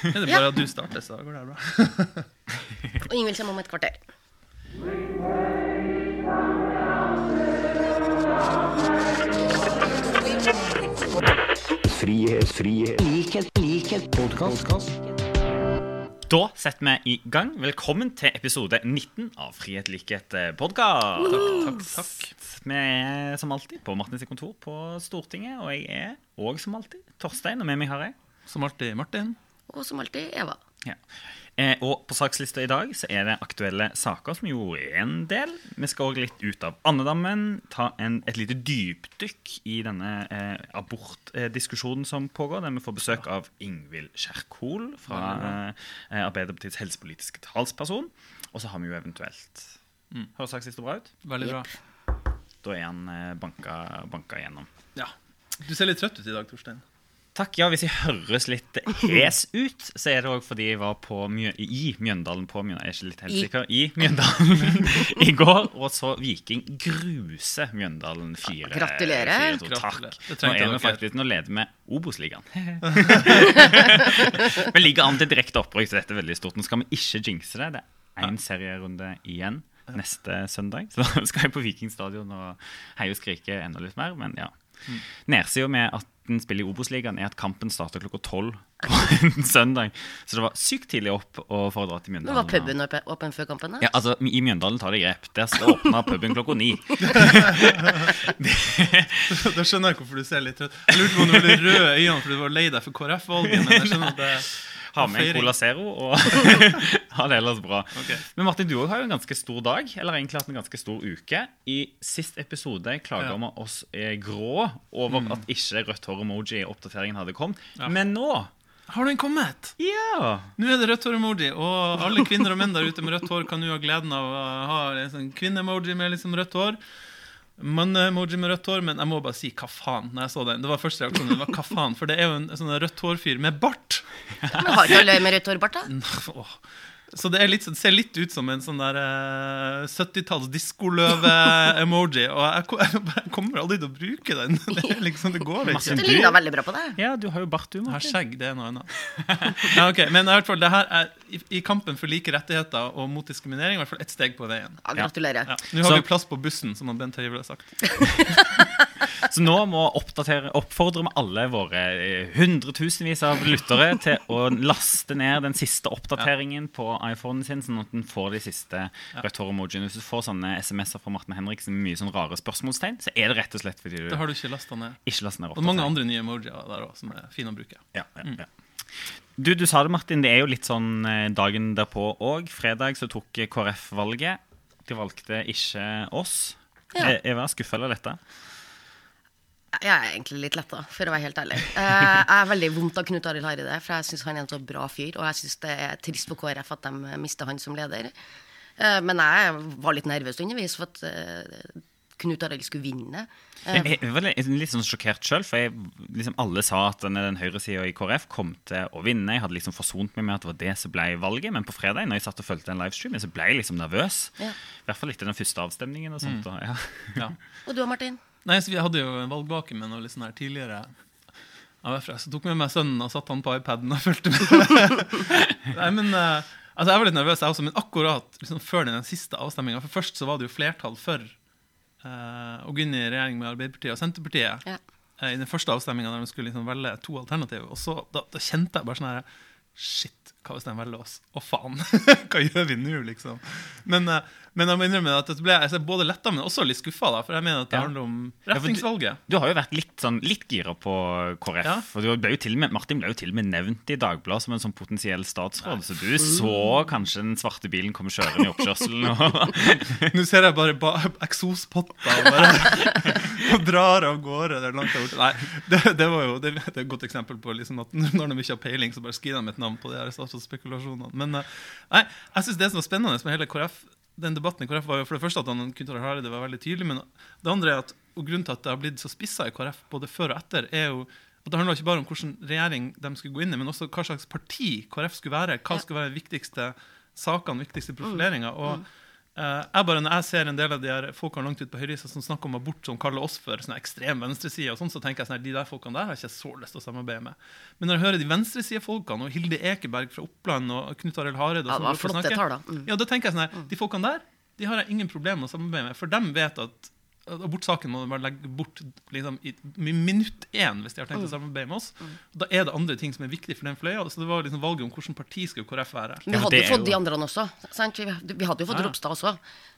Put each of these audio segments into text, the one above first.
Er det bare at du starter, så går det her bra? Og Ingvild kommer om et kvarter. Frihet, frihet, likhet, likhet, podkast. Da setter vi i gang. Velkommen til episode 19 av Frihet, likhet, podkast. Takk, takk. Vi er som alltid på Martins kontor på Stortinget, og jeg er òg som alltid Torstein, og med meg har jeg Som alltid, Martin. Og som alltid Eva. ja. eh, Og på sakslista i dag så er det aktuelle saker, som jo er en del. Vi skal òg litt ut av andedammen, ta en, et lite dypdykk i denne eh, abortdiskusjonen som pågår, der vi får besøk av Ingvild Kjerkol fra eh, Arbeiderpartiets helsepolitiske talsperson. Og så har vi jo eventuelt Høres sakslista bra ut? Veldig bra. Da er han eh, banka, banka igjennom. Ja. Du ser litt trøtt ut i dag, Torstein. Takk. Ja, hvis jeg høres litt hes ut, så er det òg fordi jeg var på Mjø i Mjøndalen på Mjøndalen, jeg er ikke litt helt I. sikker, i Mjøndalen i går, og så Viking gruse Mjøndalen 4 Gratulerer. 4-2. Gratulerer. Takk. Nå, er vi faktisk, nå leder vi Obos-ligaen. vi ligger an til direkte opprykk, så dette er veldig stort. Nå skal vi ikke jinxe det. Det er én serierunde igjen neste søndag. Så da skal jeg på Viking stadion og heie og skrike enda litt mer. Men ja. Mm. Nedsida med at den spiller i Obos-ligaen, er at kampen starter klokka tolv på en søndag. Så det var sykt tidlig opp for å dra til Mjøndalen. Men var puben åpen før kampen. da. Ja, altså, I Mjøndalen tar de grep. Der skal åpne puben klokka ni. Da skjønner jeg hvorfor du ser litt trøtt Jeg lurte på om du var røde rød i øynene fordi du var lei deg for KrF-valget. Men jeg skjønner at det Ha med en. Cola Zero og ha det ellers bra. Okay. Men Martin, du har jo en ganske stor dag, eller egentlig hatt en ganske stor uke. I sist episode klaga Ja. Mm. vi oss eh, grå over at ikke rødt hår-emoji i oppdateringen hadde kommet. Men nå Har den kommet? Ja! Nå er det rødt hår-emoji, og alle kvinner og menn der ute med rødt hår kan nå ha gleden av å ha en sånn kvinne-emoji med liksom rødt hår. Mann-emoji med rødt hår, men jeg må bare si hva faen når jeg så den. Det var første reaksjonen. Det var hva faen, For det er jo en sånn rødt hår-fyr med bart. Men har ikke alle med rødt hår, Bart? da? Åh. Så det, er litt, det ser litt ut som en sånn der uh, 70-talls diskoløve-emoji. Og jeg, jeg, kommer aldri til å bruke den. Det, liksom, det går ikke. Du ligner veldig bra på det. Ja, du har jo bart, du, har skjegg, det er noe annet. Ja, okay. Men i hvert fall, det her er i, i kampen for like rettigheter og mot diskriminering i hvert fall ett steg på veien. Ja, gratulerer. Ja. Nå har Så- vi plass på bussen, som Bent Høie ville sagt. Så nå må oppdatere, oppfordre vi alle våre eh, hundretusenvis av lyttere til å laste ned den siste oppdateringen på iPhonen sin, sånn at den får de siste rødt hår-emojiene. Hvis du får sånne SMS-er fra Martin Henriksen med mye sånn rare spørsmålstegn, så er det rett og slett fordi du Det har du ikke lasta ned. ikke lasta ned Og mange andre nye emojier der òg, som er fine å bruke. Ja, ja, ja. Du, du sa det, Martin. Det er jo litt sånn eh, dagen derpå òg. Fredag så tok KrF valget. De valgte ikke oss. Ja. Jeg, jeg var skuffa eller letta. Jeg er egentlig litt letta, for å være helt ærlig. Eh, Jeg er veldig vondt av Knut Arild Hareide, for jeg syns han er en så bra fyr. Og jeg syns det er trist for KrF at de mister han som leder. Eh, Men jeg var litt nervøs underveis for at eh, Knut Arild skulle vinne. Jeg, var litt, sånn sjokkert sjøl, for jeg, liksom alle sa at den, den høyresida i KrF kom til å vinne. Jeg hadde liksom forsont meg med at det var det som ble valget, men på fredag når jeg satt og fulgte den livestreamen, så ble jeg liksom nervøs. Ja. I hvert fall etter den første avstemningen og sånt. Og, ja. Ja. Og du og Martin? Nei, så Vi hadde jo en valgvake med noe litt sånn her tidligere. AFR, så tok vi med meg sønnen og satte han på iPaden og fulgte med. Nei, men Uh, altså Jeg var litt nervøs, jeg også, men akkurat liksom, før den siste avstemminga For først så var det jo flertall for uh, å gå inn i regjering med Arbeiderpartiet og Senterpartiet. Ja. Uh, I den første avstemminga der de skulle liksom velge to alternativer. Og så, da, da kjente jeg bare sånn her Shit, hva hvis de velger oss? Å, faen! hva gjør vi nå, liksom? Men, eh, men jeg må innrømme at det ble er både letta, men også litt skuffa. For jeg mener at det Ja. handler om for du- retningsvalget. Du har jo vært litt, sånn, litt gira på KrF. Ja. Og med, Martin ble jo til og med nevnt i Dagbladet som en sånn potensiell statsråd. Så du så kanskje den svarte bilen komme kjørende i oppkjørselen. Og, Nå ser jeg bare ba eksospotta og, og drar av gårde. Det er langt. Nei, det, det var jo det, det er et godt eksempel på liksom at når de ikke har peiling, så bare skriver de et navn på det. her statsrådsspekulasjonene. Men eh, nei, jeg synes det som var spennende med hele KrF, den debatten i KrF, var jo for det første at han Knut Arild Hareide var veldig tydelig, men det andre er at og grunnen til at det har blitt så spissa i KrF både før og etter, er jo at det handler ikke bare om hvilken regjering de skulle gå inn i, men også hva slags parti KrF skulle være. Hva skulle være de viktigste sakene, viktigste profileringa. Og Eh, jeg bare, Når jeg ser en del av de her folkene langt ute på høyresida som snakker om abort, som kaller oss for sånn ekstrem venstreside, og sånn, så tenker jeg sånn de der folkene der har jeg ikke så lyst til å samarbeide med. Men når jeg hører de venstresidefolkene, og Hilde Ekeberg fra Oppland og Knut Arild Hareide Ja. Mm. Ja, da tenker jeg sånn her, De folkene der de har jeg ingen problemer med å samarbeide med, for de vet at abortsaken må de bare legge bort liksom, i minutt én hvis de har tenkt å samarbeide med oss. Da er det andre ting som er viktig for den fløya. Så det var liksom valget om hvilket parti skulle KrF være. Vi hadde jo fått de andre også. Sant? Vi, vi hadde jo fått Ja. Ropstad også.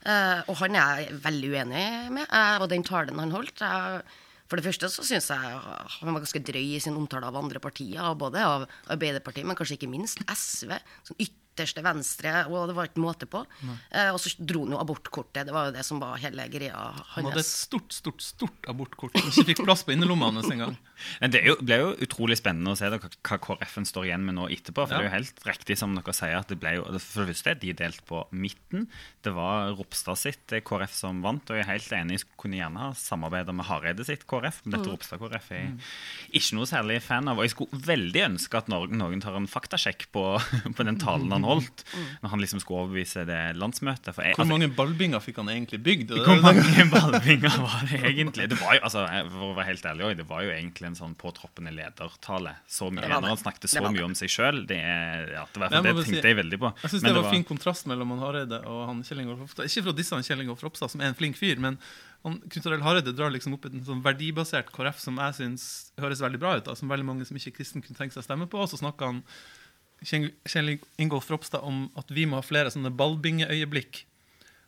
Eh, og han er jeg veldig uenig med. Eh, og den talen han holdt eh, For det første så syns jeg han var ganske drøy i sin omtale av andre partier, både av Arbeiderpartiet, men kanskje ikke minst SV. Sånn ytterste venstre, og det var ikke måte på. Eh, og så dro han jo abortkortet. Det var jo det som var hele greia Han hadde et stort stort, stort abortkort som ikke fikk plass på innerlomma hans engang. Men det er jo, ble jo utrolig spennende å se da, hva KrF-en står igjen med nå etterpå. For Ja. det er jo helt riktig som dere sier at det ble jo, For det første, de er delt på midten. Det var Ropstad sitt eh, KrF som vant, og jeg er helt enig, kunne gjerne ha samarbeida med Hareide sitt KrF, men dette Ropstad KrF er jeg ikke noe særlig fan av. Og jeg skulle veldig ønske at Norge, noen tar en faktasjekk på, på den talen han holdt, når han liksom skulle overbevise det landsmøtet. For jeg, Hvor altså, mange ballbinger fikk han egentlig bygd? Det- hvor mange ballbinger var det egentlig? Det var jo, altså, For å være helt ærlig også, det var jo egentlig en sånn påtroppende ledertale. Så mye, Det det. Når han snakket Det så mye om seg sjøl. Det, ja, det, var, det tenkte jeg veldig på. Jeg synes Men det var fin kontrast mellom han Hareide og han Kjell Ingolf Ropstad. Ikke for å disse han Kjell Ingolf Ropstad, som er en flink fyr, men han, Knut Arild Hareide drar liksom opp en sånn verdibasert KrF som jeg syns høres veldig bra ut. Da, som veldig mange som ikke er kristen kunne tenke seg å stemme på. Og så snakker han Kjell Ingolf Ropstad om at vi må ha flere sånne ballbingeøyeblikk.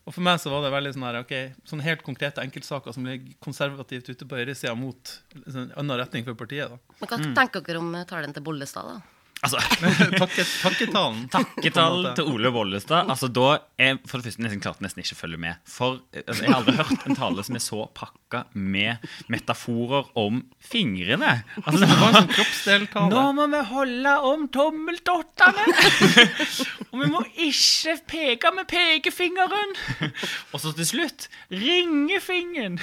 Og for meg så var det veldig sånn her, okay, sånne helt konkrete enkeltsaker som ligger konservativt ute på høyresida mot en annen retning for partiet. da. Men hva tenker dere om talen til Bollestad, da? Altså, Takket, takketalen. Takketall til Ole Bollestad. Altså, da er for det første nesten klarte nesten ikke å følge med. For altså, Jeg har aldri hørt en tale som er så pakka med metaforer om fingrene. Altså, Det var en sånn kroppsdeltale. Nå må vi holde om tommeltottene! og vi må ikke peke med pekefingeren! og så til slutt ringefingeren!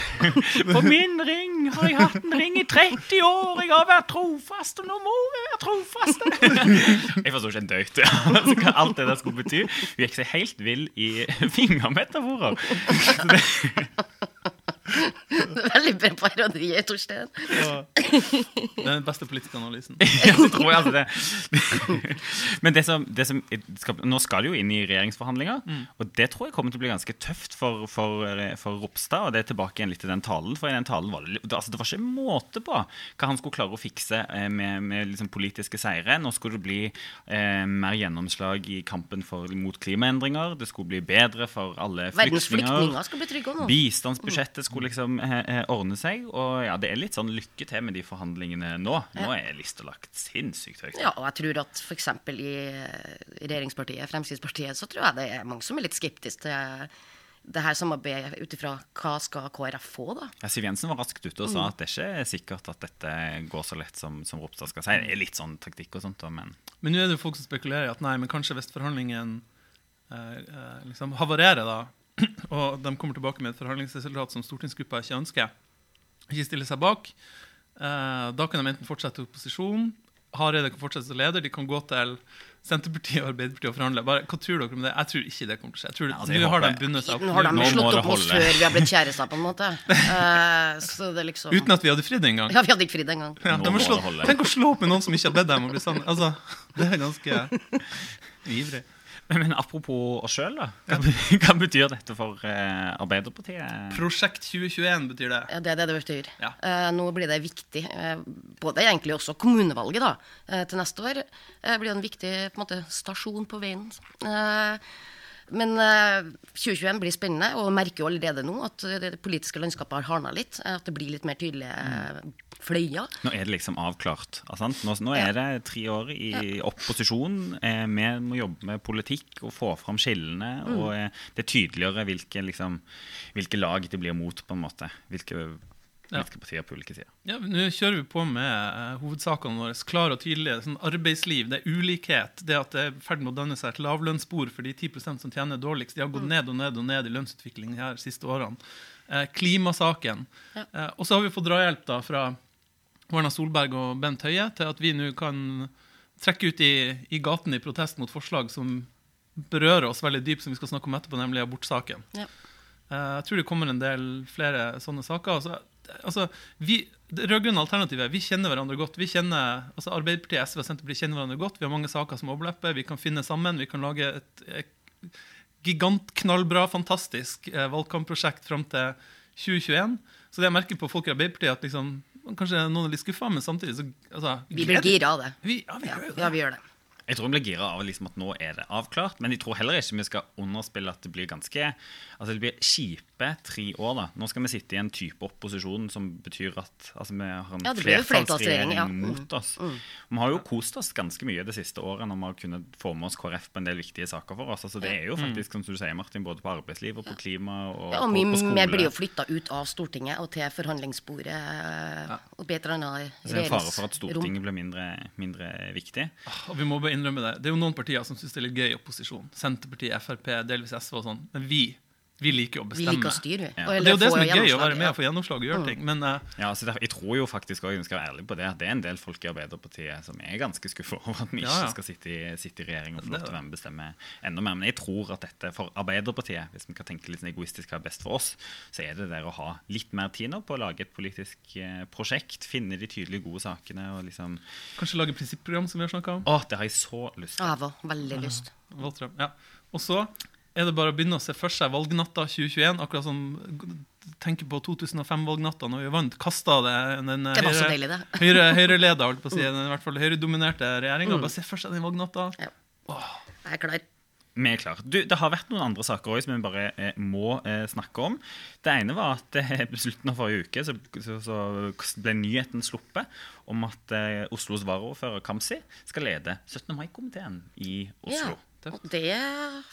På min ring har jeg hatt en ring i 30 år! Jeg har vært trofast, og nå må vi være trofaste! jeg forsto ikke en døyt altså, hva alt det der skulle bety. Hun gikk seg helt vill i fingermetaforer. Så det, Veldig bra parodi, Torstein. Det er den beste politiske analysen. ja, så tror jeg altså det. Men det som, det som skal, nå skal det jo inn i regjeringsforhandlinger, og det tror jeg kommer til å bli ganske tøft for, for, for Ropstad. Og det er tilbake igjen litt til den talen, for i den talen var det, det- altså, det var ikke måte på hva han skulle klare å fikse eh, med, med liksom politiske seire. Nå skulle det bli eh, mer gjennomslag i kampen for, mot klimaendringer. Det skulle bli bedre for alle Verdens flyktninger. flyktninger skal bli trygge nå. Bistandsbudsjettet skulle liksom eh, eh, ordne seg. Og ja, det er litt sånn lykke til med de forhandlingene nå. Nå er lista lagt sinnssykt høyt. Ja, og jeg tror at f.eks. i regjeringspartiet, Fremskrittspartiet, så tror jeg det er mange som er litt skeptiske til det her samarbeidet ut ifra hva skal KrF få, da. Ja, Siv Jensen var raskt ute og sa at det ikke er sikkert at dette går så lett som, som Ropstad skal si. Det er litt sånn taktikk og sånt, men Men nå er det jo folk som spekulerer i at nei, men kanskje hvis forhandlingen eh, eh, liksom havarerer, da, og de kommer tilbake med et forhandlingsresultat som stortingsgruppa ikke ønsker, ikke stiller seg bak, eh, da kan de enten fortsette i opposisjon, Hareide kan fortsette som leder, de kan gå til Senterpartiet og Arbeiderpartiet og forhandle. Bare, hva tror dere om det? Jeg tror ikke det kommer til å skje. Jeg tror, Ja, altså, nå har de bundet seg opp. Nå har de Nå slått opp oss før vi har blitt kjærester, på en måte. Uh, så det liksom Uten at vi hadde fridd engang. Ja, vi hadde ikke fridd engang. Ja, det holde. Tenk å slå opp med noen som ikke har bedt dem om å bli sammen. Altså, det er ganske ivrig. Men, apropos oss sjøl, da. Hva, hva betyr dette for uh, Arbeiderpartiet? Prosjekt 2021 betyr det. Ja, det er det det betyr. Ja. Uh, nå blir det viktig. Uh, både egentlig også kommunevalget da, til neste år blir en viktig på en måte, stasjon på veien. Eh, men eh, 2021 blir spennende, og jeg merker jo allerede nå at eh, det politiske landskapet har hardna litt. eh, At det blir litt mer tydelige eh, fløyer. Nå er det liksom avklart. sant? Nå, nå er det tre år i opposisjon. Eh, vi må jobbe med politikk og få fram skillene. Mm. Og eh, det er tydeligere hvilke, liksom, hvilke lag det blir mot, på en måte. Hvilke, Ja. På partier på ulike sider. Ja, Nå kjører vi på med uh, hovedsakene våre. Klare og tydelige. Sånn arbeidsliv, det er ulikhet. Det at det er i ferd med å danne seg et lavlønnsspor for de 10 som tjener dårligst. De har gått ned og ned og ned i lønnsutvikling de her siste årene. Uh, klimasaken. Eh, og så har vi fått drahjelp da fra Erna Solberg og Bent Høie til at vi nå kan trekke ut i, i gaten i protest mot forslag som berører oss veldig dypt, som vi skal snakke om etterpå, nemlig abortsaken. Ja. Eh, jeg tror det kommer en del flere sånne saker. Altså, altså, vi, det rød-grønne alternativet, vi kjenner hverandre godt. Vi kjenner, altså Arbeiderpartiet, SV og Senterpartiet kjenner hverandre godt. Vi har mange saker som overlapper. Vi kan finne sammen. Vi kan lage et, et gigantknallbra, fantastisk eh, valgkampprosjekt fram til 2021. Så det jeg merker på folk i Arbeiderpartiet, at liksom, kanskje noen er litt skuffa, men samtidig så altså, Vi blir gira av det. Vi, ja, vi Ja, gjør det. ja, vi gjør det. Jeg tror vi blir gira av liksom at nå er det avklart, men jeg tror heller ikke vi skal underspille at det blir ganske Altså det blir kjipe tre år. da. Nå skal vi sitte i en type opposisjon som betyr at altså vi har en Ja, flertallsregjering ja. Mm. mot oss. Vi har jo kost oss ganske mye det siste året når vi har kunnet få med oss KrF på en del viktige saker for oss. Altså Det er jo faktisk, som du sier, Martin, både på arbeidsliv og på klima og, Ja, og på, på skole. Vi blir jo flytta ut av Stortinget og til forhandlingsbordet ja. og bedre enn annet Så det er en fare for at. Stortinget blir mindre, mindre viktig. Og vi må bare innrømme det. Det er jo noen partier som syns det er litt gøy i opposisjon. Senterpartiet, Frp, delvis SV og sånn. Men vi, vi liker å bestemme. Vi liker å styre. Ja. Og det er jo det som er gøy, å være med og få gjennomslag og gjøre ting. Men uh, Ja, så derfor, Jeg tror jo faktisk også, jeg skal være ærlig på det, at det er en del folk i Arbeiderpartiet som er ganske skuffa over at vi ikke ja. skal sitte i, sitte i regjering og få lov til å være med og bestemme enda mer. Men jeg tror at dette for Arbeiderpartiet, hvis vi kan tenke litt sånn egoistisk hva er best for oss, så er det der å ha litt mer tid nå på å lage et politisk eh, prosjekt. Finne de tydelige, gode sakene og liksom kanskje lage prinsipprogram, som vi har snakka om. Å, det har jeg så lyst til. Ja, veldig lyst. Ja. Og så er det bare å begynne å se for seg valgnatta 2021. Akkurat som tenker på 2005-valgnatta, når vi vant. Kasta det den Det var så høyre- høyre, høyreleda, holdt på å si, den i hvert fall høyredominerte regjeringa. Bare se for seg den valgnatta. Ja. Jeg er klar. Vi er klar. Du, det har vært noen andre saker også, som vi bare eh, må eh, snakke om. Det ene var at eh, slutten av forrige uke så, så, så ble nyheten sluppet om at eh, Oslos varaordfører Kamzy skal lede 17. mai-komiteen i Oslo. Ja, og det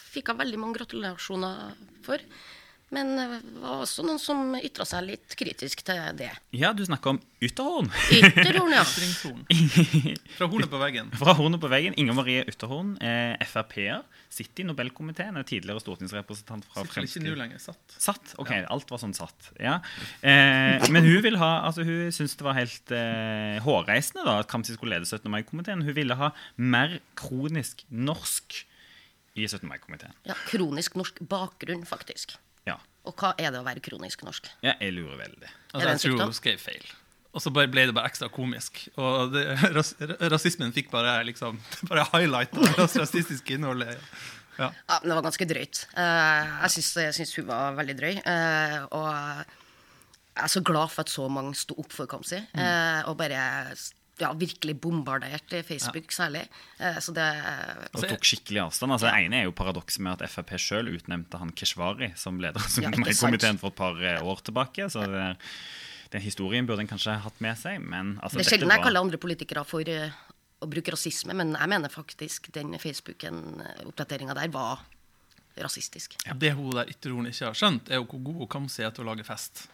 fikk jeg veldig mange gratulasjoner for. Men det var også noen som ytra seg litt kritisk til det. Ja, du snakker om Ytterhorn. Ytterhorn, ja. Fra hornet på veggen. Fra hornet på veggen. Inger Marie Ytterhorn, eh, Frp-er, sitter i Nobelkomiteen. Er tidligere stortingsrepresentant fra Sitter vel ikke nå lenger satt. Satt? Ok, alt var sånn satt. Ja. Eh, men hun vil ha, altså hun syntes det var helt eh, hårreisende da, at Kamzy skulle lede 17. mai-komiteen. Hun ville ha mer kronisk norsk i 17. mai-komiteen. ja. Kronisk norsk bakgrunn, faktisk. Ja. Og hva er det å være kronisk norsk? ja, jeg lurer veldig. Altså, jeg tror hun skrev feil. Og så ble det bare ekstra komisk. Og det, ras, rasismen fikk bare liksom Bare highlight det rasistiske innholdet. Ja. Ja, men Det var ganske drøyt. Eh, jeg syns, jeg syns hun var veldig drøy. eh, og jeg er så glad for at så mange sto opp for Kamzy. Mm. eh, og bare ja, virkelig bombarderte Facebook særlig. Eh, så det Og tok skikkelig avstand. Altså, Det ene er jo paradokset med at Frp sjøl utnevnte han Keshvari som leder av Ja, 17. ikke sant. mai-komiteen for et par eh, år tilbake. Så det, den historien burde en kanskje hatt med seg. Men altså, Det er sjelden jeg kaller andre politikere for eh, å bruke rasisme, men jeg mener faktisk den Facebooken-oppdateringa der var rasistisk. Det hun der ytterhornet ikke har skjønt, er jo hvor god hun kan si til å lage fest.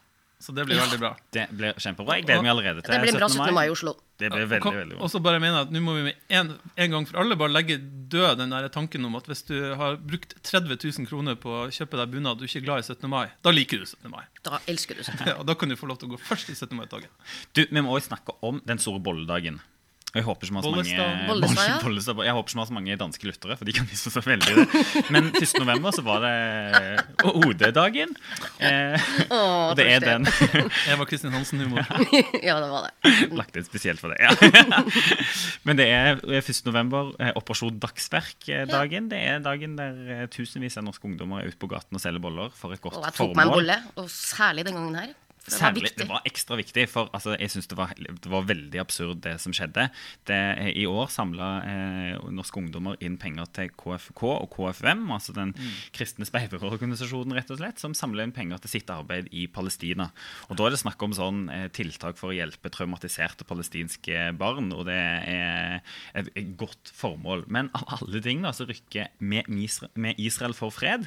Så det blir veldig bra. Det blir kjempebra. Jeg gleder meg allerede til Det blir en bra 17. mai i Oslo. Det blir veldig, kan- veldig bra. Og så bare mener jeg at nå må vi med en, en gang for alle bare legge død den der tanken om at hvis du har brukt 30 000 kroner på å kjøpe deg bunad du ikke er glad i 17. mai, da liker du 17. mai. Da elsker du 17. mai. Ja, og da kan du få lov til å gå først i 17. mai-dagen. Du, Vi må også snakke om den store bolledagen. Og Jeg håper som har så mange Bollestad. Bollestad, ja. Bollestad, Jeg håper som så mange danske lyttere, for de kan misforstå veldig det. Men 1. november så var det OD-dagen. Eh, og det er den Eva Kristin Hansen-humor. ja, det var det. lagt inn spesielt for det. Ja. Men det er 1. november, eh, Operasjon Dagsverk-dagen. Det er dagen der eh, tusenvis av norske ungdommer er ute på gaten og selger boller for et godt formål. Og jeg tok meg en bolle, og særlig den gangen her. Det var Særlig, det var ekstra viktig, for altså, jeg synes det var, det var veldig absurd det som skjedde. Det, I år samla eh, norske ungdommer inn penger til KFK og KFUM, altså den kristne speiderorganisasjonen, rett og slett, som samler inn penger til sitt arbeid i Palestina. Og Da er det snakk om sånn eh, tiltak for å hjelpe traumatiserte palestinske barn, og det er et, et godt formål. Men av alle ting da, så rykker med Israel, med Israel for fred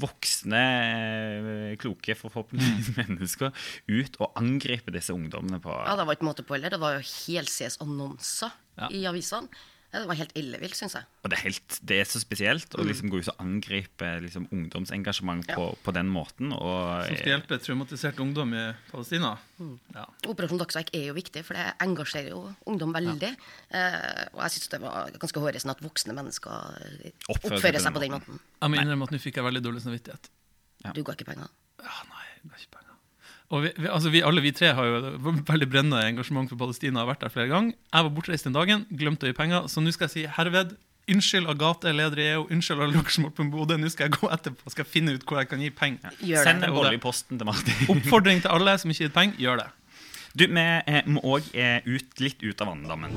voksne, eh, kloke, forhåpentligvis mennesker ut og angripe disse ungdommene på Ja, det var ikke måte på heller. Det var jo helsides annonser Ja. i avisene. Det var helt ellevilt, syns jeg. Og det er, helt, det er så spesielt å liksom gå ut og angripe liksom, ungdomsengasjement på, på den måten. Og, Som skal hjelpe traumatisert ungdom i Palestina. Mm. Ja. Operasjon Dagsverk er jo viktig, for det engasjerer jo ungdom veldig. Eh, og jeg syns det var ganske hårreisende at voksne mennesker eh, Oppfører oppfører, seg på den den måten. Jeg må innrømme at nå fikk jeg veldig dårlig samvittighet. Ja. Du ga ikke penger. Ja, nei, det er ikke penger. Og vi, vi, altså vi, alle vi tre har jo veldig brennende engasjement for Palestina. har vært der flere ganger. Jeg var bortreist den dagen, glemte å gi penger. Så nå skal jeg si herved unnskyld Agathe, leder i EU, unnskyld alle dere som har på på Bodø. Nå skal jeg gå etterpå skal jeg finne ut hvor jeg kan gi penger. Gjør Send en bolle i posten til Martin. Oppfordring til alle som ikke har gitt penger, gjør det. Du, Vi eh, må òg eh, ut, litt ut av vanndammen.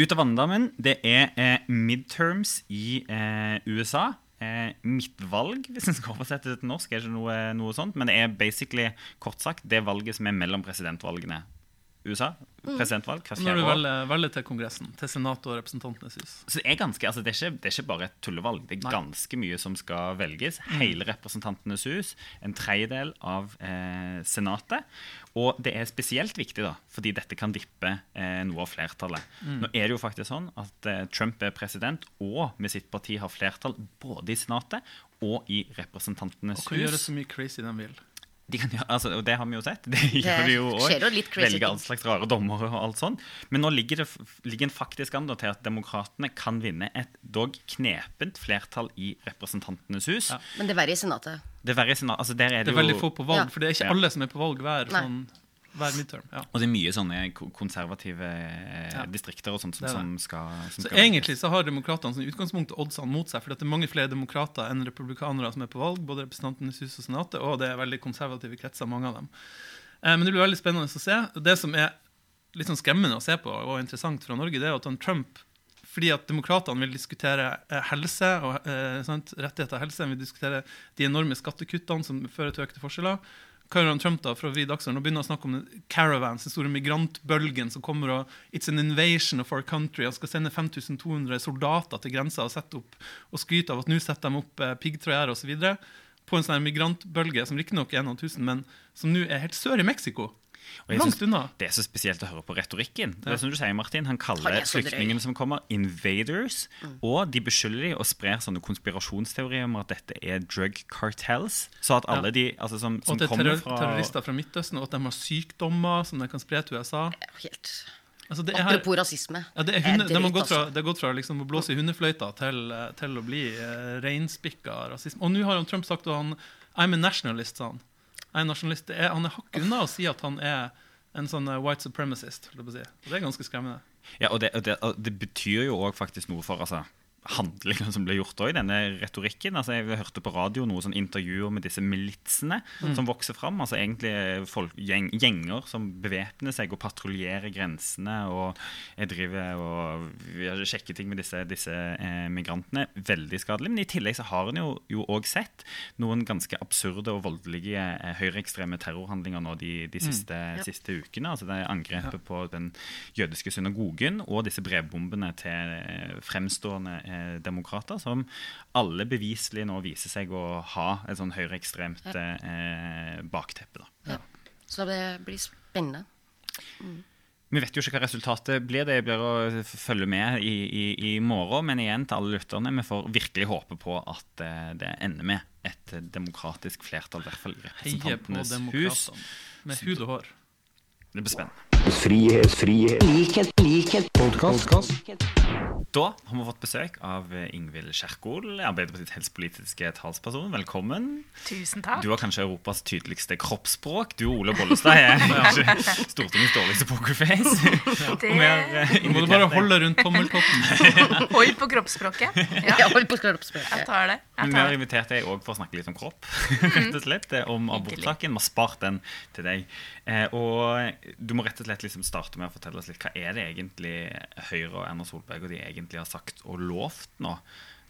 Ut av vanndammen, det er eh, midterms i eh, USA. Eh, midtvalg, hvis en skal oversette det til norsk, er ikke noe, noe sånt. Men det er basically, kort sagt, det valget som er mellom presidentvalgene. USA, presidentvalg, hvert Når fjerde du år. velger, velger til Kongressen, til Senatet og Representantenes hus. Så det er, ganske, altså det, er ikke, det er ikke bare et tullevalg. Det er ganske mye som skal velges. Hele Representantenes hus, en tredjedel av eh, Senatet. Og det er spesielt viktig, da, fordi dette kan vippe eh, noe av flertallet. Nå er det jo faktisk sånn at eh, Trump er president, og med sitt parti har flertall både i Senatet og i Representantenes hus. Og kan gjøre så mye crazy de vil. De kan, gjøre- altså, og det har vi jo sett. Det gjør de jo òg. Velge all slags rare dommere og alt sånt. Men nå ligger det ligger en faktisk an til at demokratene kan vinne et dog knepent flertall i Representantenes hus. Ja. Men det er verre i Senatet. Det er verre i senatet, altså der er Det det, er veldig jo få på valg, Ja. for det er ikke alle som er på valg hver, Nei. sånn, hver midterm. Ja. Og det er mye sånne konservative eh, Ja. distrikter og sånt som, Det det. som skal, som Så skal egentlig så har demokratene som utgangspunkt oddsene mot seg, for det er mange flere demokrater enn republikanere som er på valg, både Representantenes hus og Senatet, og det er veldig konservative kretser, mange av dem. Eh, men det blir veldig spennende å se. Det som er litt sånn skremmende å se på, og interessant fra Norge, det er at han Trump fordi at demokratene vil diskutere eh, helse og eh, rettigheter og helse, vil diskutere de enorme skattekuttene som fører til økte forskjeller. Han Trump da for å vri dagsordenen og begynner å snakke om caravans, den store migrantbølgen som kommer og It's an invasion of our country. Han skal sende 5200 soldater til grensa og sette opp og skryte av at nå setter de opp eh, piggtrådgjerder osv. På en sånn migrantbølge som riktignok er noen tusen, men som nå er helt sør i Mexico. Og jeg Langt synes unna. Det er så spesielt å høre på retorikken. Det er som du sier, Martin, Han kaller er flyktningene som kommer, invaders. Mm. Og de beskylder de og sprer sånne konspirasjonsteorier om at dette er drug cartels. Så at alle Ja. de altså, som, Og som er kommer terror fra terrorister fra Midtøsten, og at de har sykdommer som de kan spre til USA. Helt. Altså, det, er her, Apropos rasisme. ja, det, er Det er har dritt, fra, altså. det har gått fra liksom å blåse i hundefløyta til, eh, til å bli uh, reinspikka rasisme. Og nå har Trump sagt at han I'm a nationalist, sa han. Jeg er nasjonalist. Er, han er hakket unna å si at han er en sånn eh, white supremacist. si. Det er ganske skremmende. Ja, og det, og det, og det betyr jo òg faktisk noe for altså, handlingene som ble gjort i denne retorikken. Altså, jeg hørte på radio noen sånn intervjuer med disse militsene som vokser fram. Altså egentlig folk, gjeng, gjenger som bevæpner seg og patruljerer grensene og driver og sjekker ting med disse, disse eh, migrantene. Veldig skadelig. Men i tillegg så har en jo òg sett noen ganske absurde og voldelige eh, høyreekstreme terrorhandlinger nå de, de siste, siste ukene. Altså det angrepet på den jødiske synagogen og disse brevbombene til eh, fremstående eh, demokrater, som alle beviselig nå viser seg å ha et sånn høyreekstremt eh, bakteppe. da. Ja. Så det blir spennende. Vi vet jo ikke hva resultatet blir. Det blir å følge med i, i, i morgen. Men igjen til alle lytterne, vi får virkelig håpe på at eh, det ender med et demokratisk flertall, i hvert fall i Representantenes hus. Med hud og hår. Det blir spennende. Frihet, frihet, likhet, likhet, podkast. Da har vi fått besøk av eh, Ingvild Kjerkol, Arbeiderpartiets helsepolitiske talsperson. Velkommen. Tusen takk. Du har kanskje Europas tydeligste kroppsspråk. Du og Ole Bollestad er kanskje Stortingets dårligste pokerface. Det Og vi har eh, Nå må du bare holde rundt tommeltotten. Hold på kroppsspråket. Ja, hold på kroppsspråket. jeg tar det. Men Jeg vi har invitert deg òg for å snakke litt om kropp. Mhm. rett og slett, eh, Om abortsaken. Vi har spart den til deg. Eh, og du må rett og slett liksom starte med å fortelle oss litt hva er det egentlig Høyre og Erna Solberg og de egentlig har sagt og lovt nå,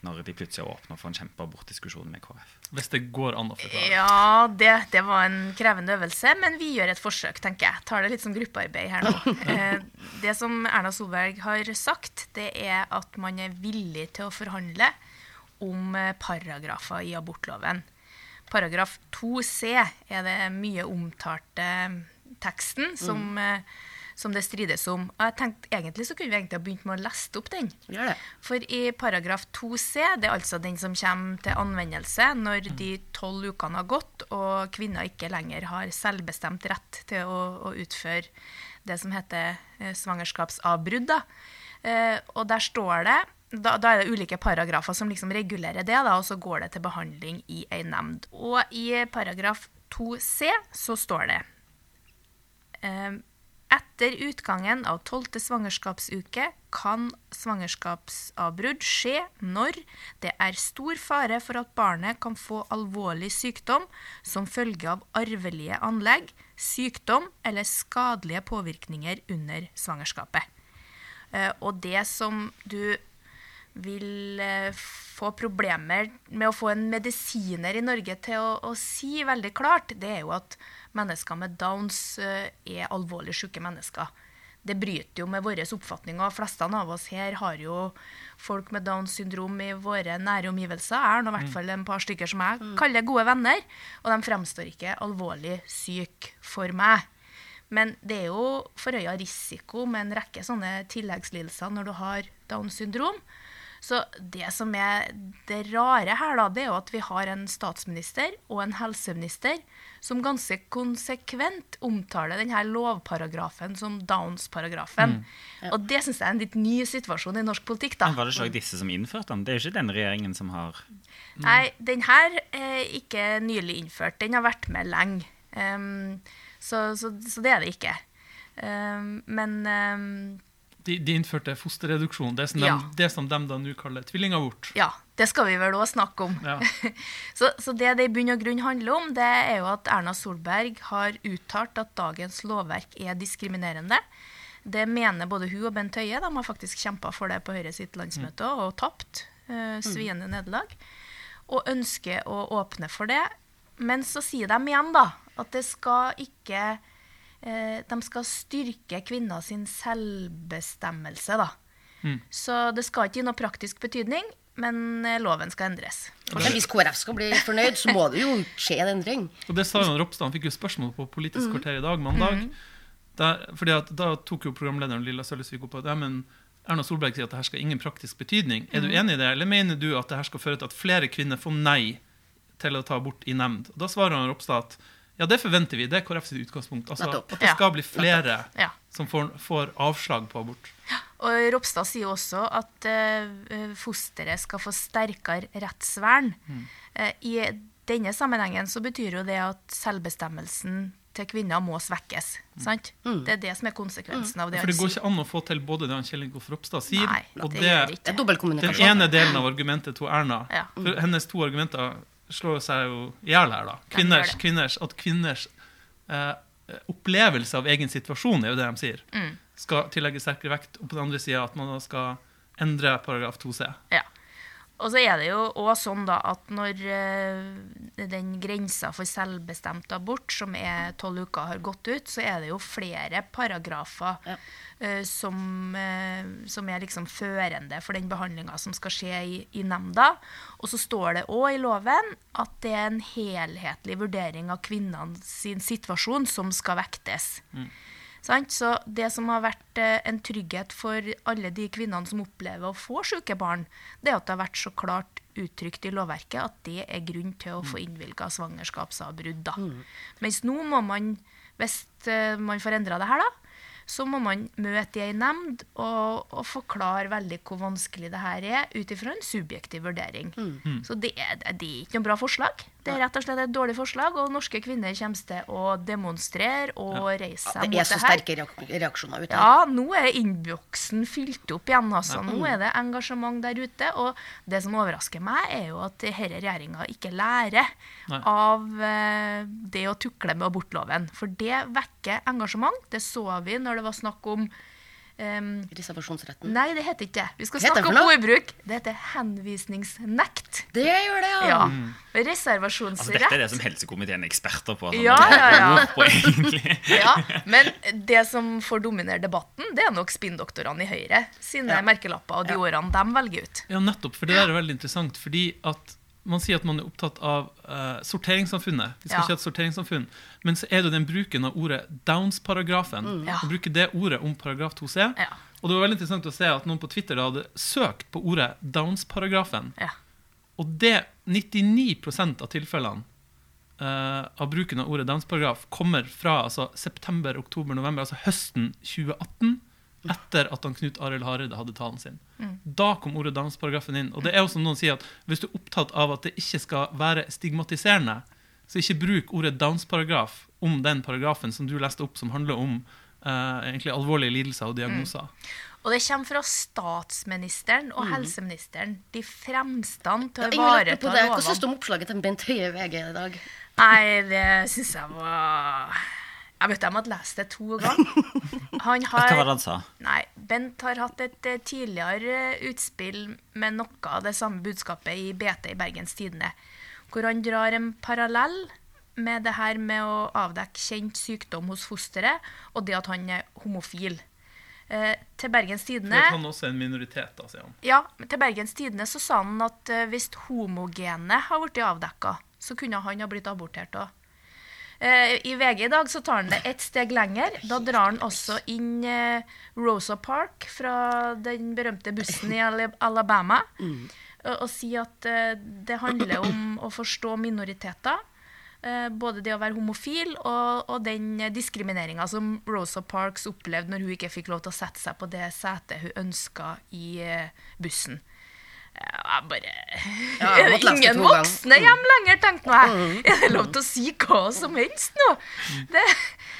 når de plutselig åpner for en kjempeabortdiskusjon med KrF? Hvis det går an å forklare. Ja, det, det var en krevende øvelse, men vi gjør et forsøk, tenker jeg. Tar det litt som gruppearbeid her nå. Eh, Det som Erna Solberg har sagt, det er at man er villig til å forhandle om eh, paragrafer i abortloven. Paragraf 2c er det mye omtalte teksten som, eh, som det strides om. Og jeg tenkte Egentlig så kunne vi egentlig ha begynt med å leste opp den. For i paragraf 2c, det er altså den som kommer til anvendelse når de tolv ukene har gått og kvinner ikke lenger har selvbestemt rett til å, å utføre det som heter eh, svangerskapsavbrudd. Da. Eh, og der står det da, da er det ulike paragrafer som liksom regulerer det, da, og så går det til behandling i ei nemnd. Og i paragraf 2c så står det eh, etter utgangen av tolvte svangerskapsuke kan svangerskapsavbrudd skje når det er stor fare for at barnet kan få alvorlig sykdom som følge av arvelige anlegg, sykdom eller skadelige påvirkninger under svangerskapet. Eh, Og det som du vil eh, få problemer med å få en medisiner i Norge til å, å si veldig klart, det er jo at mennesker med Downs eh, er alvorlig syke mennesker. Det bryter jo med vår oppfatning. og Fleste av oss her har jo folk med Downs syndrom i våre nære omgivelser. Jeg har i hvert fall en par stykker som jeg kaller gode venner, og de fremstår ikke alvorlig syke for meg. Men det er jo forhøya risiko med en rekke sånne tilleggslidelser når du har Downs syndrom. Så det som er det rare her, da, det er jo at vi har en statsminister og en helseminister som ganske konsekvent omtaler denne lovparagrafen som Downs-paragrafen. Og det syns jeg er en litt ny situasjon i norsk politikk. da. Men Var det ikke disse som innførte den? Det er jo ikke den regjeringen som har Nei, den her er ikke nylig innført. Den har vært med lenge. Um, så, så, så det er det ikke. Um, men ehm, De, de innførte fosterreduksjon, det som, Ja. de, det som de da nå kaller tvillingabort. ja, det skal vi vel òg snakke om. Ja. så, så det det i bunn og grunn handler om, det er jo at Erna Solberg har uttalt at dagens lovverk er diskriminerende. Det mener både hun og Bent Høie. De har faktisk kjempa for det på Høyre sitt landsmøte og tapt. Uh, sviende nederlag. Og ønsker å åpne for det. Men så sier de igjen da, at det skal ikke De skal styrke kvinner sin selvbestemmelse, da. Så det skal ikke gi noe praktisk betydning, men eh, loven skal endres. Men hvis KrF skal bli fornøyd, så må det jo skje en endring. Og det sa jo Ropstad, han fikk jo spørsmål på Politisk kvarter i dag, mandag. Der, fordi at Da tok jo programlederen Lilla Sølvesvik opp at ja, men Erna Solberg sier at det her skal ingen praktisk betydning. Er du enig i det, eller mener du at det her skal føre til at flere kvinner får nei til å ta abort i nemnd? Og Da svarer han Ropstad at ja, det forventer vi. Det er KrF sitt utgangspunkt. Altså, at det Ja. skal bli flere Ja. som får, får avslag på abort. Og Ropstad sier også at uh, fosteret skal få sterkere rettsvern. Eh, I denne sammenhengen så betyr jo det at selvbestemmelsen til kvinner må svekkes. Sant? Det er det som er konsekvensen av det For det går ikke an å få til både det han Kjell Ingolf Ropstad sier, Nei, og det det, Det er den ene delen av argumentet til Erna. Ja. For hennes to argumenter slår seg jo i hjel her, da. Kvinners, kvinners, at kvinners eh, opplevelse av egen situasjon, er jo det de sier, Mm. skal tillegges sterkere vekt. Og på den andre sida at man da skal endre paragraf 2c. Ja. Og så er det jo òg sånn da at når eh, den grensa for selvbestemt abort, som er tolv uker, har gått ut, så er det jo flere paragrafer Ja. eh, som, eh, som er liksom førende for den behandlinga som skal skje i, i nemnda. Og så står det òg i loven at det er en helhetlig vurdering av kvinnene sin situasjon som skal vektes. Sant? Så det som har vært eh, en trygghet for alle de kvinnene som opplever å få syke barn, det er at det har vært så klart uttrykt i lovverket at det er grunn til å få innvilga svangerskapsavbrudd. Mm. Mens nå må man, hvis eh, man får endra det her, da, så må man møte i ei nemnd og, og forklare veldig hvor vanskelig det her er, ut ifra en subjektiv vurdering. Så det er, det er ikke noe bra forslag. Det er rett og slett et dårlig forslag, og norske kvinner kommer til å demonstrere og reise Ja, mot det mot er så sterke reak- reaksjoner ute. Ja, nå er innboksen fylt opp igjen. Altså. Nå er det engasjement der ute. Og det som overrasker meg, er jo at denne regjeringa ikke lærer Nei. av eh, det å tukle med abortloven. For det vekker engasjement. Det så vi når det var snakk om em, Reservasjonsretten. Nei, det heter ikke det. Vi skal snakke om ordbruk. Det heter henvisningsnekt. Det gjør det, ja. Ja. Altså, Reservasjonsrett. dette er det som helsekomiteen er eksperter på. sånn Ja, ja, ja. På. Ja, men det som får dominere debatten, det er nok spinndoktorene i Høyre sine merkelapper og de ordene de velger ut. Ja, nettopp. For det der er veldig interessant. Fordi at man sier at man er opptatt av uh, sorteringssamfunnet. Vi skal Ja. ikke ha et sorteringssamfunn. Men så er det den bruken av ordet Downs-paragrafen. Mm. Ja. Bruke det ordet om paragraf 2c. Ja. Og det var veldig interessant å se at noen på Twitter hadde søkt på ordet Downs-paragrafen. Ja. Og det 99% av tilfellene uh, av bruken av ordet Downs-paragraf kommer fra altså, september, oktober, november, altså høsten 2018. Etter at han Knut Arild Hareide hadde talen sin. Da kom ordet Downs-paragrafen inn. Og det er jo som noen sier at Hvis du er opptatt av at det ikke skal være stigmatiserende, så ikke bruk ordet Downs-paragraf om den paragrafen som du leste opp, som handler om eh, egentlig alvorlige lidelser og diagnoser. Og det kommer fra statsministeren og helseministeren, de fremste til å ivareta lovene. Hva syns du om oppslaget til Bent Høie i VG i dag? Nei, det syns jeg var Jeg vet jeg måtte lese det to ganger. Han Hva var det han sa? Nei, Bent har hatt et eh, tidligere eh, utspill med noe av det samme budskapet i BT i Bergens Tidende, hvor han drar en parallell med det her med å avdekke kjent sykdom hos fosteret, og det at han er homofil. Eh, til Bergens For Tidende at han også er en minoritet, da, sier han. ja, til Bergens Tidende så sa han at eh, hvis homogene har blitt avdekka, så kunne han ha blitt abortert òg. I VG i dag så tar han det ett steg lenger. Da drar han også inn eh, Rosa Park fra den berømte bussen i Alabama. Og, sier at eh, det handler om å forstå minoriteter. Eh, både det å være homofil og, og den diskrimineringa som Rosa Parks opplevde når hun ikke fikk lov til å sette seg på det setet hun ønska i eh, bussen. Jeg bare Ja, jeg ingen voksne hjem lenger, tenkte nå jeg. Er det lov til å si hva som helst nå? Det,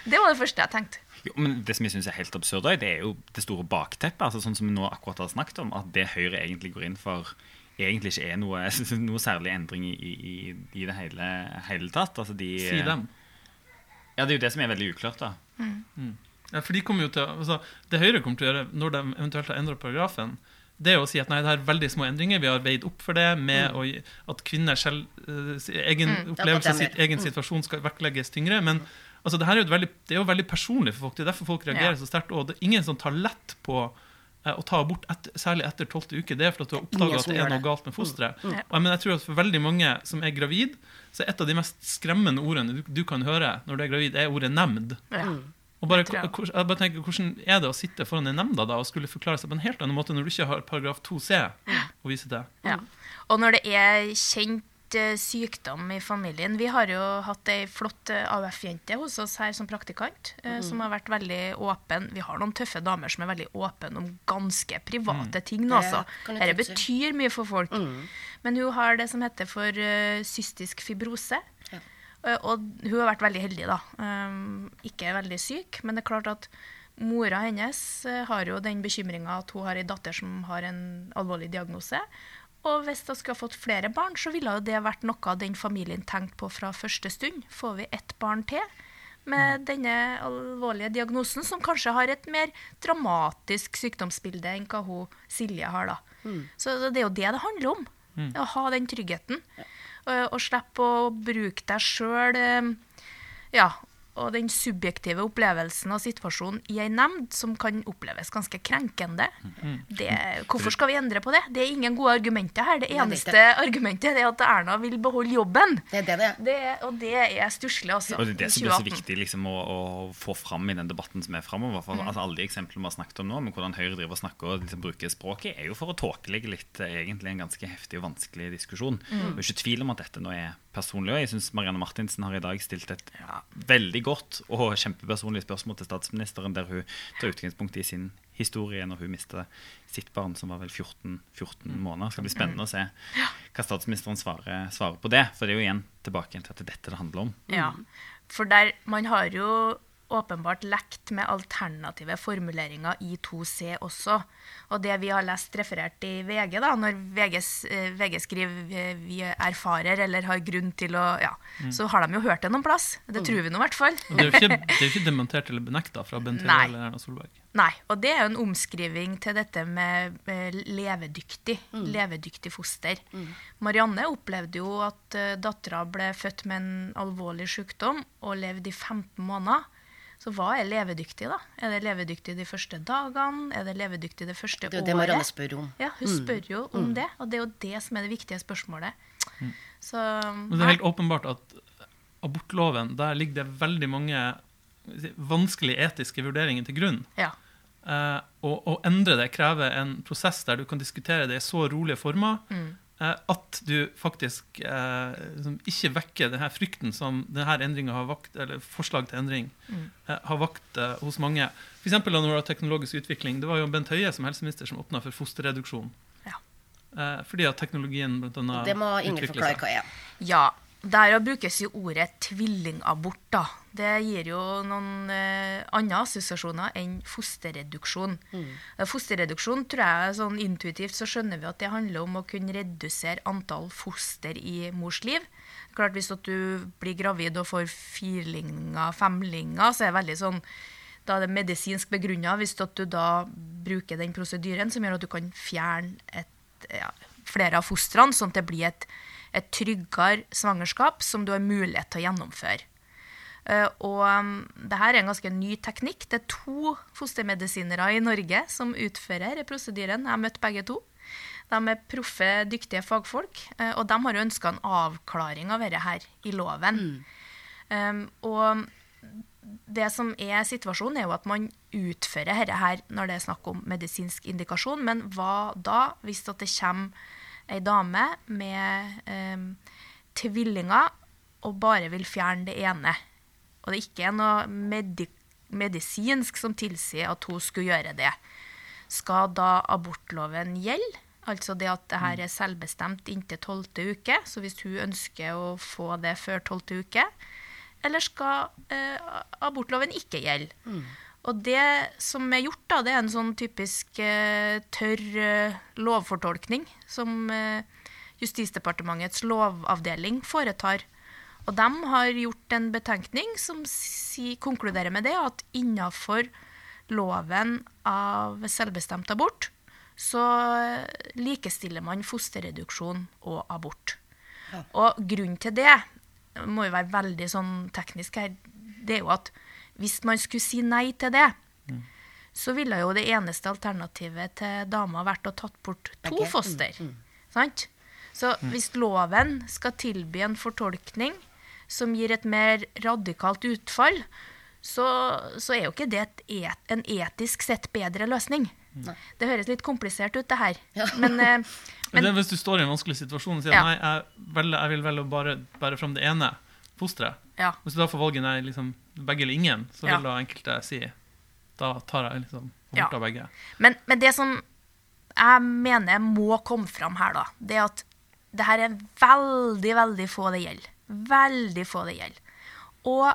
det var det første jeg tenkte. Jo, men Det som jeg synes er helt absurd, det er jo det store bakteppet. altså Sånn som vi nå akkurat har snakket om, At det Høyre egentlig går inn for, egentlig ikke er noe, noe særlig endring i, i, i det hele, hele tatt. Altså de, Si dem. Ja, Det er jo det som er veldig uklart. da. Ja, for de kommer jo til, altså, Det Høyre kommer til å gjøre når de eventuelt har endra paragrafen, det er å si at nei, det er veldig små endringer. Vi har veid opp for det med å, at kvinner selv, uh, egen mm, opplevelse av sitt egen situasjon skal vektlegges tyngre. Men altså, det her er jo et veldig, det er jo veldig personlig for folk. Det er derfor folk reagerer Ja. så sterkt. Og det er ingen som tar lett på uh, å ta abort, et, særlig etter tolvte uke. Det er for at du har oppdaga at det er noe det. galt med fosteret. Og jeg, men jeg tror at for veldig mange som er gravid, så er et av de mest skremmende ordene du, du kan høre når du er gravid, er ordet nemnd. Ja. Og bare, jeg. jeg bare tenker, Hvordan er det å sitte foran en nemnda da, og skulle forklare seg på en helt annen måte når du ikke har paragraf 2c å vise til? Ja. Og når det er kjent eh, sykdom i familien Vi har jo hatt ei flott eh, AUF-jente hos oss her som praktikant, mm. som har vært veldig åpen. Vi har noen tøffe damer som er veldig åpne om ganske private ting nå, Det altså. Dette betyr mye for folk. Men hun har det som heter for eh, cystisk fibrose. Eh, Og hun har vært veldig heldig, da. Um, ikke veldig syk, men det er klart at mora hennes eh, har jo den bekymringa at hun har ei datter som har en alvorlig diagnose. Og hvis hun skulle fått flere barn, så ville jo det vært noe den familien tenkte på fra første stund. Får vi ett barn til med denne alvorlige diagnosen, som kanskje har et mer dramatisk sykdomsbilde enn hva hun Silje har, da. Så det er jo det det handler om. Å ha den tryggheten. Og, og slippe å bruke deg sjøl ja, og den subjektive opplevelsen av situasjonen i ei nemnd, som kan oppleves ganske krenkende. Det, hvorfor skal vi endre på det? Det er ingen gode argumenter her. Det Nei, det er eneste argumentet er at Erna vil beholde jobben. Det er det det er. Det, og det er stusslig, altså. Og det er det som blir så viktig liksom, å, å få fram i den debatten som er framover. Mm. altså, alle de eksemplene vi har snakket om nå, med hvordan Høyre driver og snakker og liksom, bruker språket, er jo for å tåkelegge litt eh, egentlig en ganske heftig og vanskelig diskusjon. Mm. Det er ikke tvil om at dette nå er personlig. Og jeg syns Marianne Martinsen har i dag stilt et ja, veldig godt og kjempepersonlig spørsmål til statsministeren, der hun tar utgangspunkt i sin historie når hun mistet sitt barn, som var vel 14, 14 måneder. Det skal bli spennende å se hva statsministeren svarer, svarer på det. For det er jo igjen tilbake til at det er dette det handler om. Ja, for der man har jo åpenbart lekt med alternative formuleringer i 2C også. Og det vi har lest referert i VG, da, når VG, eh, VG skriver eh, 'vi erfarer' eller har grunn til å Ja, så har de jo hørt det noen plass. Det tror vi nå i hvert fall. Det er jo ikke, er ikke dementert eller benekta fra Bent Høie eller Erna Solberg. Nei, og det er jo en omskriving til dette med levedyktig, levedyktig, levedyktig foster. Marianne opplevde jo at uh, dattera ble født med en alvorlig sykdom og levde i 15 måneder. Så hva er levedyktig, da? Er det levedyktig de første dagene? Er det levedyktig det første året? Det er jo det Marianne spør om. Ja, hun spør jo om det, og det er jo det som er det viktige spørsmålet. Så Men det er helt åpenbart at abortloven, der ligger det veldig mange vanskelige etiske vurderinger til grunn. ja. Eh, og å endre det krever en prosess der du kan diskutere det i så rolige former eh, at du faktisk eh, liksom ikke vekker denne frykten som denne har vakt, eller forslag til endring eh, har vakt eh, hos mange. For eksempel når det var teknologisk utvikling. Det var jo Bent Høie som helseminister som åpna for fosterreduksjon. Ja. Eh, fordi at teknologien blant annet Det må Ingrid forklare hva er. Ja, der brukes jo ordet tvillingabort, da. Det gir jo noen eh, andre assosiasjoner enn fosterreduksjon. Mm. Fosterreduksjon tror jeg sånn intuitivt så skjønner vi at det handler om å kunne redusere antall foster i mors liv. Klart Hvis du blir gravid og får firlinger, femlinger, så er det veldig sånn da er det medisinsk begrunna hvis du da bruker den prosedyren som gjør at du kan fjerne et, ja, flere av fostrene, sånn at det blir et, et tryggere svangerskap som du har mulighet til å gjennomføre. Eh, og um, det her er en ganske ny teknikk. Det er to fostermedisinere i Norge som utfører prosedyren. Jeg har møtt begge to. De er proffe, dyktige fagfolk, eh, og de har ønska en avklaring av dette her i loven. Um, og det som er situasjonen, er jo at man utfører dette her når det er snakk om medisinsk indikasjon, men hva da hvis det kommer ei dame med eh, tvillinger og bare vil fjerne det ene, og det ikke er noe medi medisinsk som tilsier at hun skulle gjøre det, skal da abortloven gjelde? Altså det at det her er selvbestemt inntil tolvte uke, så hvis hun ønsker å få det før tolvte uke, eller skal eh, abortloven ikke gjelde? Og det som er gjort, da, det er en sånn typisk eh, tørr eh, lovfortolkning som eh, Justisdepartementets lovavdeling foretar. Og de har gjort en betenkning som si, konkluderer med det at innafor loven av selvbestemt abort, så likestiller man fosterreduksjon og abort. Og grunnen til det det må jo være veldig sånn teknisk her, det er jo at hvis man skulle si nei til det, så ville jo det eneste alternativet til dama vært å tatt bort to okay. foster. Sant? Så hvis loven skal tilby en fortolkning som gir et mer radikalt utfall, så, så er jo ikke det et et, en etisk sett bedre løsning. Det høres litt komplisert ut, det her. Men, eh, Men det er hvis du står i en vanskelig situasjon og sier Ja. nei, jeg, vel, jeg vil velge å bare bære fram det ene fosteret. Ja. Hvis du da får valget nei, liksom, begge eller ingen, så vil Ja. da enkelte si da tar jeg liksom Ja. begge. Men, men det som jeg mener må komme fram her, da, det er at det her er veldig, veldig få det gjelder. Veldig få det gjelder. Og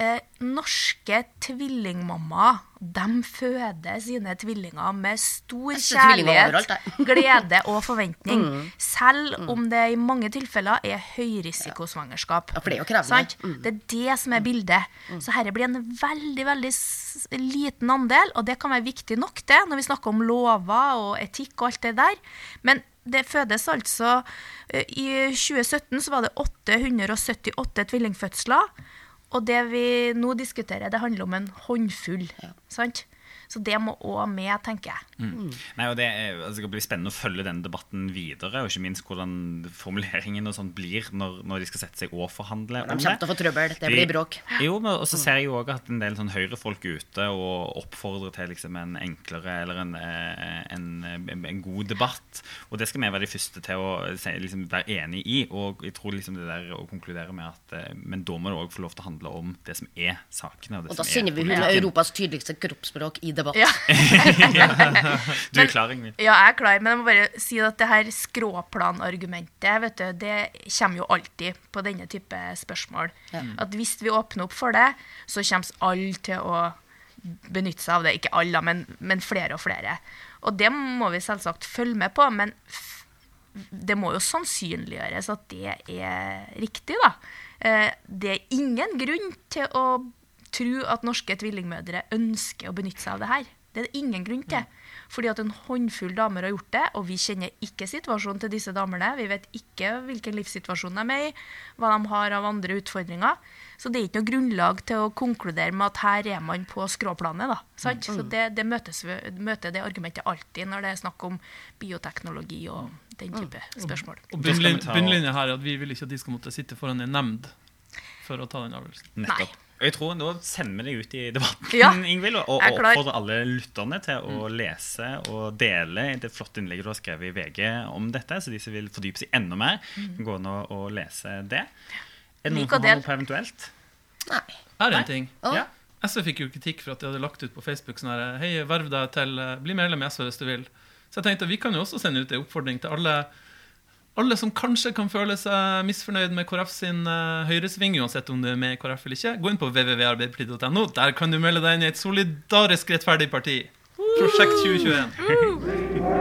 eh, norske tvillingmammaer, de føder sine tvillinger med stor kjærlighet, overalt, glede og forventning. Selv om det i mange tilfeller er høyrisikosvangerskap. Ja, for det er jo krevende. Sant? Det er det som er bildet. Så dette blir en veldig veldig liten andel, og det kan være viktig nok det når vi snakker om lover og etikk og alt det der. Men det fødes altså eh, I 2017 så var det 878 tvillingfødsler. Og det vi nå diskuterer, det handler om en håndfull. Sant? Så det må òg med, tenker jeg. Nei, og det, er, altså, det blir spennende å følge den debatten videre, og ikke minst hvordan formuleringen og sånt blir når, når de skal sette seg og forhandle De om kommer til å få trøbbel. Det blir bråk. Jo, men og så ser jeg jo også at en del sånn høyrefolk ute og oppfordrer til liksom en enklere eller en, eh, en, en, en god debatt. Og det skal vi være de første til å liksom, være enig i. Og jeg tror liksom det der å konkludere med at eh, Men da må det òg få lov til å handle om det som er sakene. Og, det Og da er sender vi hun. Europas tydeligste kroppsspråk i debatt. Ja. Du er klar, Ingvild? Ja, jeg er klar, men jeg må bare si at det her skråplanargumentet vet du, det kommer jo alltid på denne type spørsmål. At hvis vi åpner opp for det, så kommer alle til å benytte seg av det. Ikke alle, men, men flere og flere. Og det må vi selvsagt følge med på, men f det må jo sannsynliggjøres at det er riktig, da. Eh, det er ingen grunn til å tro at norske tvillingmødre ønsker å benytte seg av det her. Det er det ingen grunn til. Fordi at en håndfull damer har gjort det, og vi kjenner ikke situasjonen til disse damene. Vi vet ikke hvilken livssituasjon de er i, hva de har av andre utfordringer. Så det er ikke noe grunnlag til å konkludere med at her er man på skråplanet. da, sant? Så det, det møtes, møter det argumentet alltid når det er snakk om bioteknologi og den type spørsmål. Og ta- bunnlinja her er at vi vil ikke at de skal måtte sitte foran en nemnd for å ta den avgjørelsen. Nettopp. Og jeg tror Nå sender vi deg ut i debatten, Ja, Ingvild, og, og er oppfordrer alle lytterne til å lese og dele det flotte innlegget du har skrevet i VG om dette. Så de som vil fordype seg enda mer, kan gå inn og, og lese det. Er det noen som har noe på eventuelt? Nei. Her er det en ting. Ja. SV fikk jo kritikk for at de hadde lagt ut på Facebook sånn her Hei, verv deg til eh, Bli medlem i SV hvis du vil. Så jeg tenkte vi kan jo også sende ut en oppfordring til alle alle som kanskje kan føle seg misfornøyd med KrF sin uh, høyresving, uansett om du er med i KrF eller ikke, gå inn på www.arbeiderpartiet.no. Der kan du melde deg inn i et solidarisk rettferdig parti. Prosjekt 2021.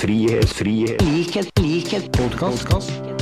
Frihet, frihet, likhet, likhet, podkast.